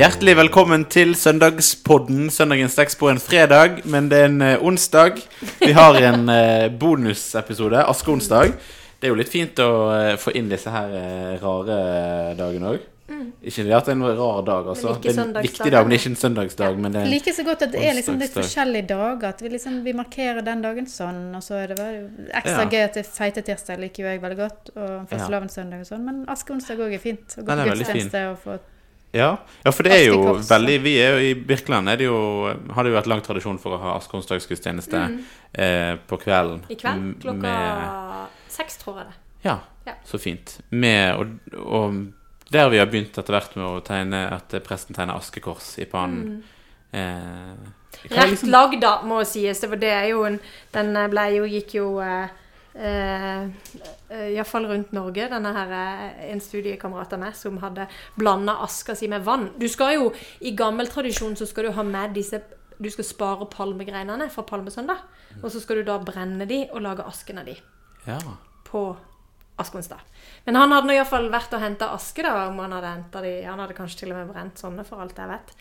Hjertelig velkommen til søndagspodden. Søndagens tekst på en fredag, men det er en eh, onsdag. Vi har en eh, bonusepisode, askeonsdag. Det er jo litt fint å eh, få inn disse her rare dagene òg. Ikke det at det er en rar dag, altså. Det er en viktig dag, men ikke en søndagsdag. Men det er Like så godt at det er liksom litt forskjellige dager. At vi liksom vi markerer den dagen sånn, og så er det ekstra Ja. gøy at det er feitetirsdag liker jo jeg veldig godt, og fastelavnssøndag og sånn, men askeonsdag òg er fint. Å gå på gudstjeneste og få Ja, ja for det er jo veldig Vi er jo i Birkeland er det jo, har det jo vært lang tradisjon for å ha askeonsdagsgudstjeneste eh, på kvelden. I kveld klokka med- seks, tror jeg det. Ja, Ja. så fint. Med, og, og der vi har begynt etter hvert med å tegne at presten tegner askekors i pannen. Eh, hva er Rett liksom- lagd, da, må sies. Det, var, det er jo en Den ble jo, gikk jo eh, eh, Iallfall rundt Norge. Denne her, eh, En studiekamerat av meg som hadde blanda aska si med vann. Du skal jo, I gammel tradisjon så skal du ha med disse Du skal spare palmegreinene fra palmesøndag. Og så skal du da brenne de og lage asken av de Ja. på askeonsdag. Men han hadde iallfall vært og henta aske, da, om han hadde hentet de Han hadde kanskje til og med brent sånne, for alt jeg vet.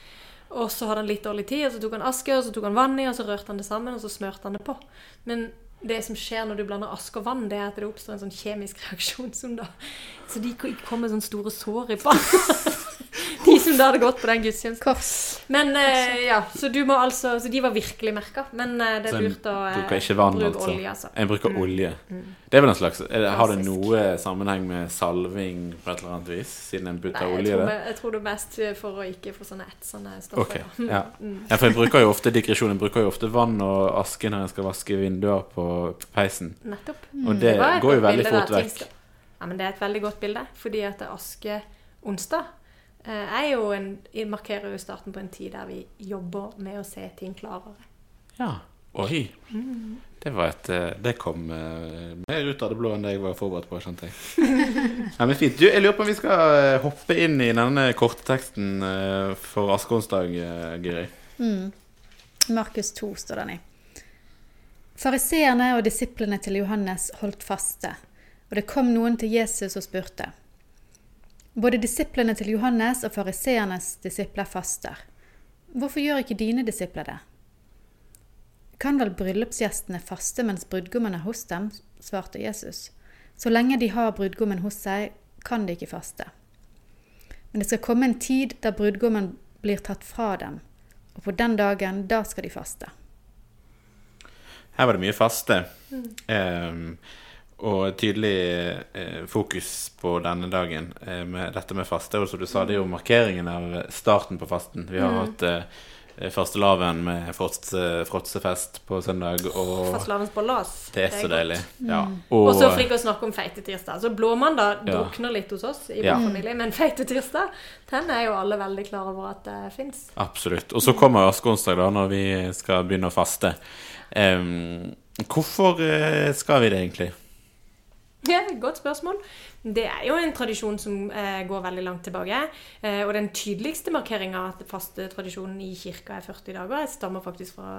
Og så hadde han litt dårlig tid, og så tok han aske, og så tok han vann i, og så rørte han det sammen, og så smørte han det på. Men det som skjer når du blander aske og vann, det er at det oppstår en sånn kjemisk reaksjon som da Så de kommer sånne store sår i panna. De det hadde gått på den gudstjenesten. kors. Men eh, ja, så du må altså Så de var virkelig merka. Men eh, det er lurt å eh, bruker ikke vann, bruke altså. olje, altså. En bruker olje. Det er vel en slags er det, Har det Klassisk. noe sammenheng med salving på et eller annet vis, siden en putter Nei, jeg olje i tror, det? jeg tror det er mest for å ikke få sånne etsende stoffer. Ja. ja. ja, for en bruker jo ofte digresjon. En bruker jo ofte vann og aske når en skal vaske vinduer på peisen. Nettopp. Og det var et går jo veldig bilde fort vekk. Ja, men det er et veldig godt bilde, fordi at det er aske onsdag eh, er jo en, markerer jo starten på en tid der vi jobber med å se ting klarere. Ja. Oi. Det var et eh, Det kom eh, mer ut av det blå enn det jeg var forberedt på, skjønte jeg. Ja, men fint. Du, jeg lurer på om vi skal hoppe inn i denne korte teksten for askeonsdag, uh, Guri. Mm. Markus 2 står den i. Fariseerne og disiplene til Johannes holdt faste, og det kom noen til Jesus og spurte. Både disiplene til Johannes og fariseernes disipler faster. Hvorfor gjør ikke dine disipler det? Kan vel bryllupsgjestene faste mens brudgommen er hos dem, svarte Jesus. Så lenge de har brudgommen hos seg, kan de ikke faste. Men det skal komme en tid da brudgommen blir tatt fra dem, og på den dagen, da skal de faste. Her var det mye faste. Ehm, og tydelig eh, fokus på denne dagen eh, med dette med faste. Og som du sa, det er jo markeringen av starten på fasten. Vi har hatt eh, fastelavn med fråts, eh, fråtsefest på søndag, og Fastelavnens bollas. det er så godt. deilig. Ja. Og så for å snakke om feitetirsdag. Så blåmandag Ja. drukner litt hos oss i Ja. vår familie, men feitetirsdag den er jo alle veldig klar over at det fins. Absolutt. Og så kommer askeonsdag, da, når vi skal begynne å faste. Um, hvorfor eh, skal vi det egentlig? Godt spørsmål. Det er jo en tradisjon som eh, går veldig langt tilbake. Eh, og den tydeligste markeringa at fastetradisjonen i kirka er 40 dager, jeg stammer faktisk fra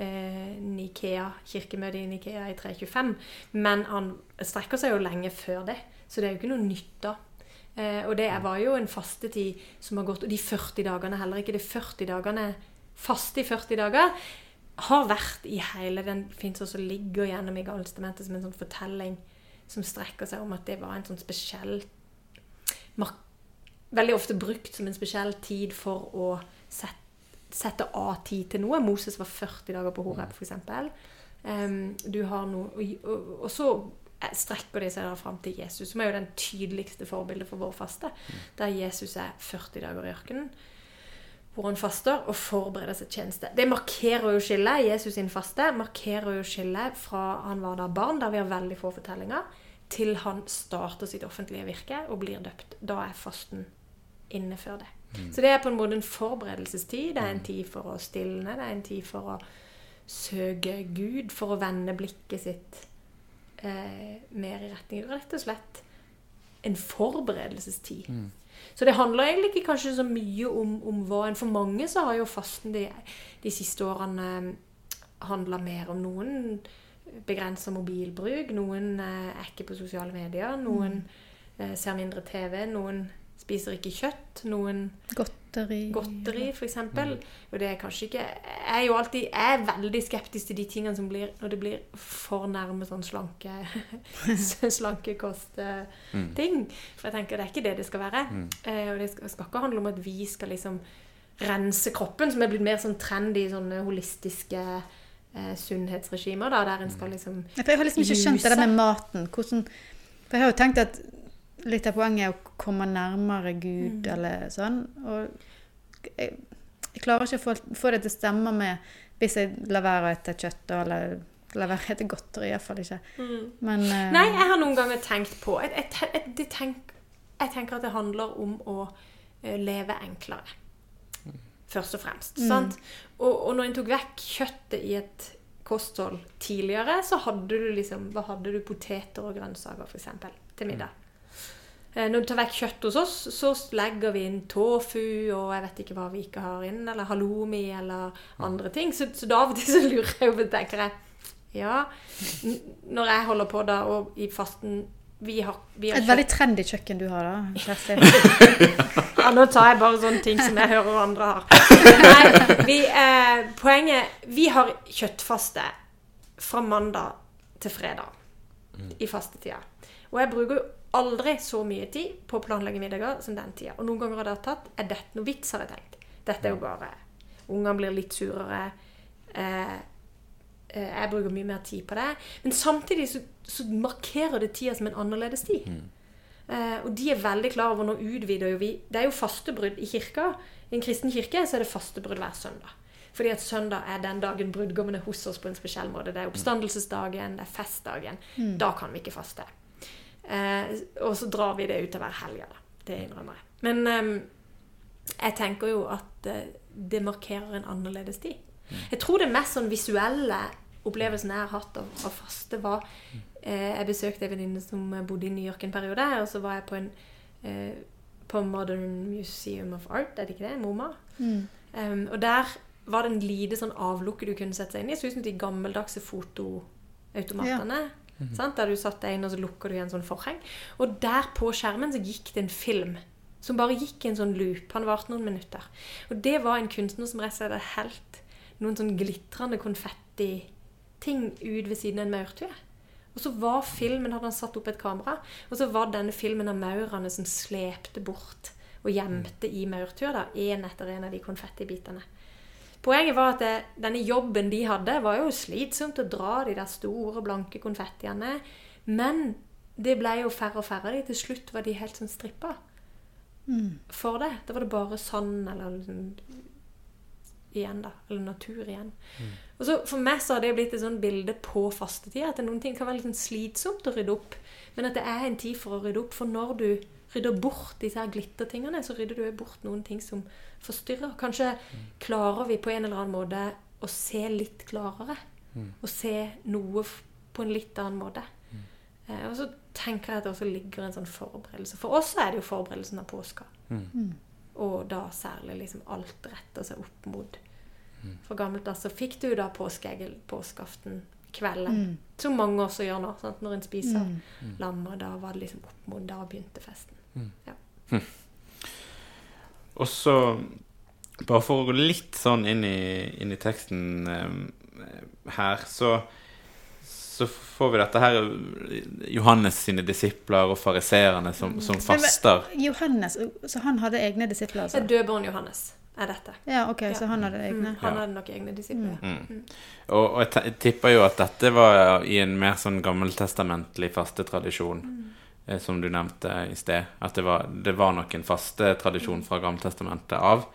eh, Nikea, kirkemøtet i Nikea i 325. Men han strekker seg jo lenge før det, så det er jo ikke noe nytt da. Eh, og det var jo en fastetid som har gått Og de 40 dagene heller ikke. De 40 dagene faste i 40 dager har vært i hele Den fins også ligger gjennom i Gammeltestamentet som en sånn fortelling som strekker seg om at det var en sånn spesiell Veldig ofte brukt som en spesiell tid for å sette, sette av tid til noe. Moses var 40 dager på Horeb, f.eks. Um, og, og, så strekker de seg da fram til Jesus, som er jo den tydeligste forbildet for vår faste. Der Jesus er 40 dager i ørkenen, hvor han faster og forbereder seg tjeneste. Det markerer jo skillet. Jesus sin faste markerer jo skillet fra han var da barn, der vi har veldig få fortellinger, til han starter sitt offentlige virke og blir døpt. Da er fasten inne før det. Så det er på en måte en forberedelsestid. Det er en tid for å stilne, det er en tid for å søke Gud, for å vende blikket sitt eh, mer i retning Rett og slett en forberedelsestid. Så det handler egentlig ikke kanskje så mye om, om hva en For mange så har jo fasten de, de siste årene handla mer om noen begrensa mobilbruk, noen eh, er ikke på sosiale medier, noen eh, ser mindre TV, noen spiser ikke kjøtt. Noen Godteri. godteri, f.eks. Og det er kanskje ikke Jeg er jo alltid jeg er veldig skeptisk til de tingene som blir når det blir for nærme sånn slanke slankekost-ting. For jeg tenker det er ikke det det skal være. Eh, og det skal, skal ikke handle om at vi skal liksom rense kroppen, som er blitt mer sånn trendy sånne holistiske eh, sunnhetsregimer, da, der en skal liksom Ja, For jeg har liksom ikke skjønt det der med maten. Hvordan, for jeg har jo tenkt at litt av poenget er å komme nærmere Gud, eller sånn. Og jeg, jeg klarer ikke å få, få det til å stemme med hvis jeg lar være å spise kjøtt, eller lar være å spise godteri. Iallfall ikke. Men uh, Nei, jeg har noen ganger tenkt på Jeg, jeg, jeg, det tenk, jeg tenker at det handler om å eh, leve enklere. Først og fremst. Sant? Og, og når en tok vekk kjøttet i et kosthold tidligere, så hadde du liksom Hva hadde du? Poteter og grønnsaker, f.eks. til middag. Mm. Når du tar vekk kjøtt hos oss, så legger vi inn tofu og jeg vet ikke hva vi ikke har inn, eller halloumi eller andre ting. Så, så da av og til så lurer jeg på, tenker jeg Ja, når jeg holder på da, og i fasten vi har, vi har Et veldig trendy kjøkken du har, da. Kjersti. ja, nå tar jeg bare sånne ting som jeg hører andre har. Nei, vi, eh, poenget Vi har kjøttfaste fra mandag til fredag i fastetida. Og jeg bruker jo aldri så mye tid på å planlegge middager som den tida. Og noen ganger har det tatt Er dette noe vits, har jeg tenkt. Dette er jo bare Ungene blir litt surere. Eh, jeg bruker mye mer tid på det. Men samtidig så, så markerer det tida som en annerledes tid. Eh, og de er veldig klar over Nå utvider jo vi Det er jo fastebrudd i kirka. I en kristen kirke så er det fastebrudd hver søndag. Fordi at søndag er den dagen brudgommen er hos oss på en spesiell måte. Det er oppstandelsesdagen, det er festdagen. Da kan vi ikke faste. Uh, og så drar vi det ut til hver helg, da. Det innrømmer jeg. Men um, jeg tenker jo at uh, det markerer en annerledes tid. Jeg tror det mest sånn visuelle opplevelsen jeg har hatt av, av faste, var eh, Jeg besøkte en venninne som bodde i New York en periode, og så var jeg på en eh, på Modern Museum of Art, er det ikke det? MoMA. Mm. Um, og der var det en lite sånn avlukke du kunne sette seg inn i. Så ut som de gammeldagse fotoautomatene. Sant? Der du satt deg inn, og så lukker du igjen sånn forheng. Og der på skjermen så gikk det en film. Som bare gikk i en sånn loop. Han varte noen minutter. Og det var en kunstner som rett og slett er helt noen sånn glitrende konfetti-ting ut ved siden av en maurtue. Og så var filmen, hadde han satt opp et kamera, og så var denne filmen av maurene som slepte bort og gjemte i maurtua, én en etter en av de konfettibitene. Poenget var at det, denne jobben de hadde, var jo slitsomt å dra de der store, blanke konfettiene. Men det ble jo færre og færre av de. Til slutt var de helt sånn strippa for det. Da var det bare sand eller igjen, da. Eller natur igjen. Og så For meg så har det blitt et sånt bilde på fastetida. At noen ting kan være litt sånn slitsomt å rydde opp. Men at det er en tid for å rydde opp. For når du rydder bort disse her glittertingene, så rydder du bort noen ting som forstyrrer. Kanskje klarer vi på en eller annen måte å se litt klarere. Og se noe på en litt annen måte. Eh, og så tenker jeg at det også ligger en sånn forberedelse. For oss er det jo forberedelsen av påska. Og da særlig liksom alt retter seg opp mot For gammelt da så fikk du da påskeegg påskeaften kvelden. Som mange også gjør nå. Sant? Når en spiser lam, og da var det liksom opp mot Da begynte festen. Ja. Og så, bare for å gå litt sånn inn i, inn i teksten eh, her, så, så får vi dette her Johannes sine disipler og fariseerne som, som faster. Johannes, så han hadde egne disipler, Så altså? Dødbåren Johannes er dette. Ja, ok, så han hadde egne. Mm, han hadde nok egne disipler. Mm. Og, og jeg tipper jo at dette var i en mer sånn gammeltestamentlig fastetradisjon, eh, som du nevnte i sted. At det var, det var nok en fastetradisjon fra Gammeltestamentet av.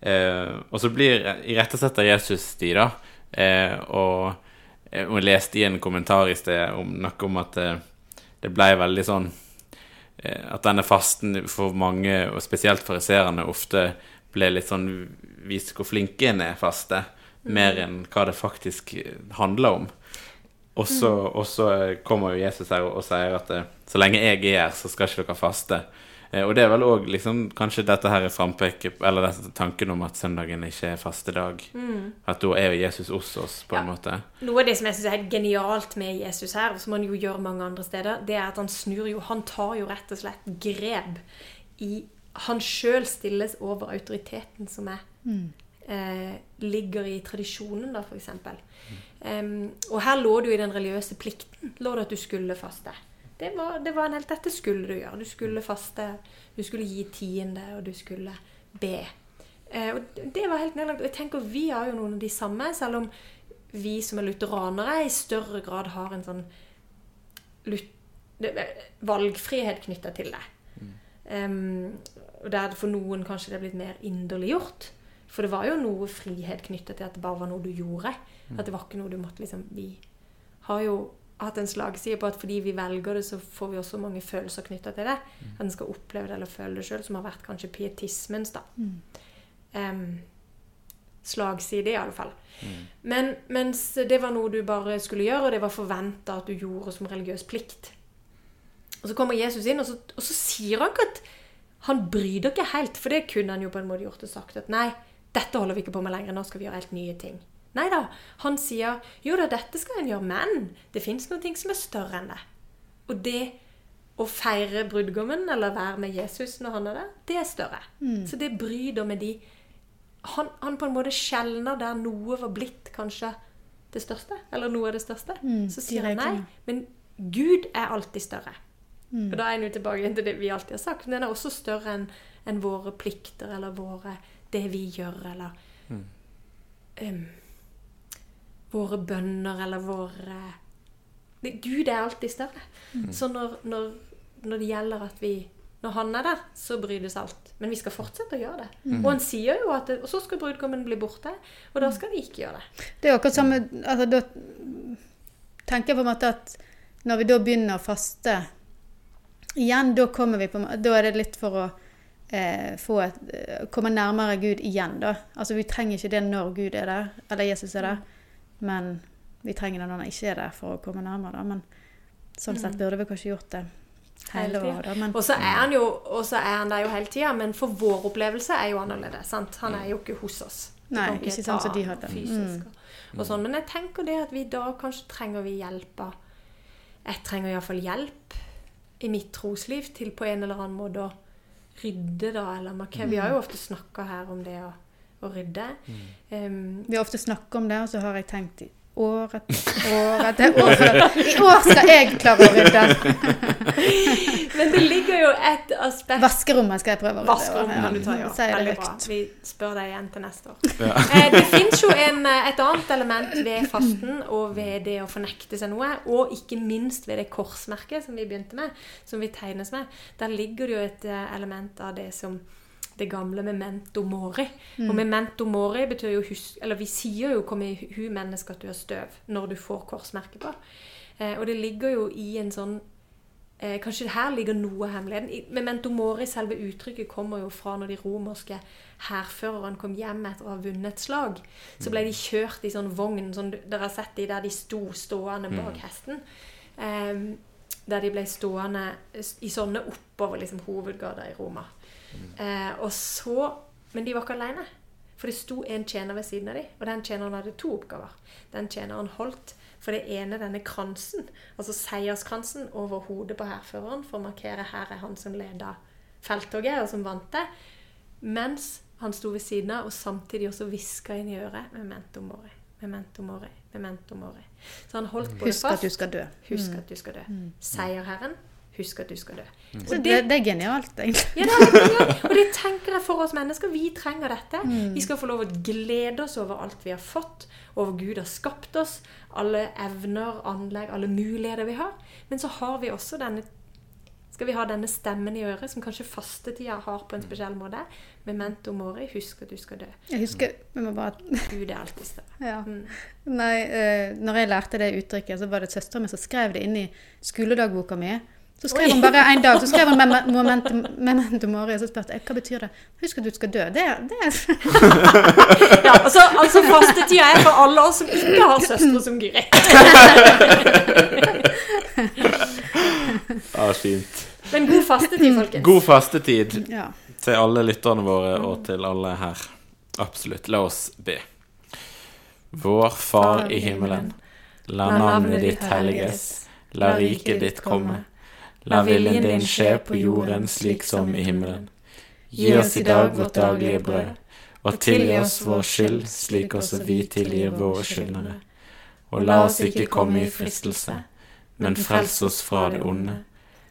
Eh, og så blir irettesetter Jesus de, da. Eh, og, eh, og jeg leste i en kommentar i sted om noe om at eh, det ble veldig sånn eh, At denne fasten for mange, og spesielt fariserene, ofte ble litt sånn Vis hvor flinke en er faste, mer enn hva det faktisk handler om. Og så, og så kommer jo Jesus her og, og sier at eh, så lenge jeg er her, så skal ikke dere faste. Eh, og det er vel òg liksom, kanskje dette her er frampeket, Eller denne tanken om at søndagen ikke er fastedag. At da er jo Jesus hos oss, på en måte. Noe av det som jeg synes er helt genialt med Jesus her, og som han jo gjør mange andre steder, det er at han snur jo Han tar jo rett og slett grep i han sjøl stilles over autoriteten som er Mm. eh, ligger i tradisjonen, da, f.eks. Um, og her lå det jo i den religiøse plikten lå det at du skulle faste. Det var, det var en helt Dette skulle du gjøre. Du skulle faste, du skulle gi tiende, og du skulle be. Eh, og det var helt nedlagt. Og jeg tenker vi har jo noen av de samme, selv om vi som er lutheranere i større grad har en sånn lut- valgfrihet knytta til det. Um, og der for noen kanskje det er blitt mer inderliggjort. For det var jo noe frihet knytta til at det bare var noe du gjorde. At det var ikke noe du måtte liksom Vi har jo hatt en slagside på at fordi vi velger det, så får vi også mange følelser knytta til det. At en skal oppleve det eller føle det sjøl, som har vært kanskje pietismens, da. Um, slagside, i alle fall. Men mens det var noe du bare skulle gjøre, og det var forventa at du gjorde som religiøs plikt. Og så kommer Jesus inn, og så, og så sier han ikke at han bryr dere ikke helt, for det kunne han jo på en måte gjort og sagt at nei, dette holder vi ikke på med lenger, nå skal vi gjøre helt nye ting. Nei da, han sier jo da, dette skal en gjøre, men det fins noen ting som er større enn det. Og det å feire brudgommen, eller være med Jesus når han er der, det er større. Så det bryter med de han, han på en måte skjelner der noe var blitt kanskje det største, eller noe av det største. Mm, så sier han nei, men Gud er alltid større. Mm. Og da er en jo tilbake til det vi alltid har sagt. Men den er også større enn en våre plikter eller våre, det vi gjør, eller em, Våre bønner eller våre det, Gud er alltid større. Så når, når, når det gjelder at vi Når han er der, så brytes alt. Men vi skal fortsette å gjøre det. Og han sier jo at det, Og så skal brudgommen bli borte, og da skal vi ikke gjøre det. Det er akkurat samme altså, Da tenker jeg på en måte at når vi da begynner å faste igjen, da kommer vi på Da er det litt for å eh, få et, eh, komme nærmere Gud igjen, da. Altså vi trenger ikke det når Gud er der, eller Jesus er der, men vi trenger det når han ikke er der for å komme nærmere, da. Men sånn sett burde vi kanskje gjort det hele året, da. Men Og så er han jo er han der jo hele tida, men for vår opplevelse er jo annerledes. sant? Han er jo ikke hos oss. Nei, ikke, ikke sånn som de hadde. fysisk og sånn. Men jeg tenker det at vi da kanskje trenger vi hjelp av Jeg trenger iallfall hjelp i mitt trosliv til på en eller annen måte å rydde, da, eller markere. Vi har jo ofte snakka her om det å, å rydde. Um, vi har ofte snakket om det, og så har jeg tenkt i år etter år etter år. I år skal jeg klare å rydde! men det ligger jo et aspekt Vaskerommet skal jeg prøve å rydde. Vaskerom kan du ta, ja. Veldig bra. Vi spør deg igjen til neste år. Eh, det fins jo en, eh, et annet element ved fasten og ved det å fornekte seg noe, og ikke minst ved det korsmerket som vi begynte med, som vi tegnes med. Der ligger det jo et eh, element av det som det gamle memento mori. Og memento mori betyr jo husk Eller vi sier jo 'kom i hu menneske at du er støv' når du får korsmerket på. Eh, og det ligger jo i en sånn Eh, kanskje her ligger noe av hemmeligheten. Memento mori, selve uttrykket, kommer jo fra når de romerske hærførerne kom hjem etter å ha vunnet et slag. Så ble de kjørt i sånn vogn, sånn, dere har sett de der de sto stående bak hesten. Eh, der de ble stående i sånne oppover liksom, hovedgata i Roma. Eh, og så Men de var ikke alene. For det sto en tjener ved siden av dem, og den tjeneren hadde to oppgaver. Den tjeneren holdt for det ene denne kransen, altså seierskransen, over hodet på hærføreren for å markere her er han som leda felttoget, og som vant det. Mens han sto ved siden av og samtidig også hviska inn i øret med mori, memento mori, memento mori. Så han holdt både Husk at du skal dø. Husk at du skal dø. Seierherren, husk at du skal dø. Så det, det er genialt, egentlig. Ja, det er genialt. Og det tenker jeg for oss mennesker. Vi trenger dette. Vi skal få lov å glede oss over alt vi har fått, over Gud har skapt oss, alle evner, anlegg, alle muligheter vi har. Men så har vi også denne skal vi ha denne stemmen i øret, som kanskje fastetida har på en spesiell måte. Memento mori, husk at du skal dø. Jeg husker vi må bare, Gud er alltid større. ja. Mm. Nei, uh, når jeg lærte det uttrykket, så var det søsteren min som skrev det inn i skoledagboka mi. Så skrev Oi. hun bare en dag, så skrev hun mem- memento, memento mori, og så spurte jeg hva betyr det. Husk at du skal dø. Det, det er Ja, altså, altså fastetida er for alle oss som ikke har søstre som Guri. ah, fint. Men god fastetid, folkens. God fastetid Ja. til alle lytterne våre og til alle her. Absolutt. La oss be. Vår Far i himmelen. La navnet ditt helliges. La riket ditt komme. La viljen din skje på jorden slik som i himmelen. Gi oss i dag vårt daglige brød, og tilgi oss vår skyld, slik også vi tilgir våre skyldnere. Og la oss ikke komme i fristelse, men frels oss fra det onde.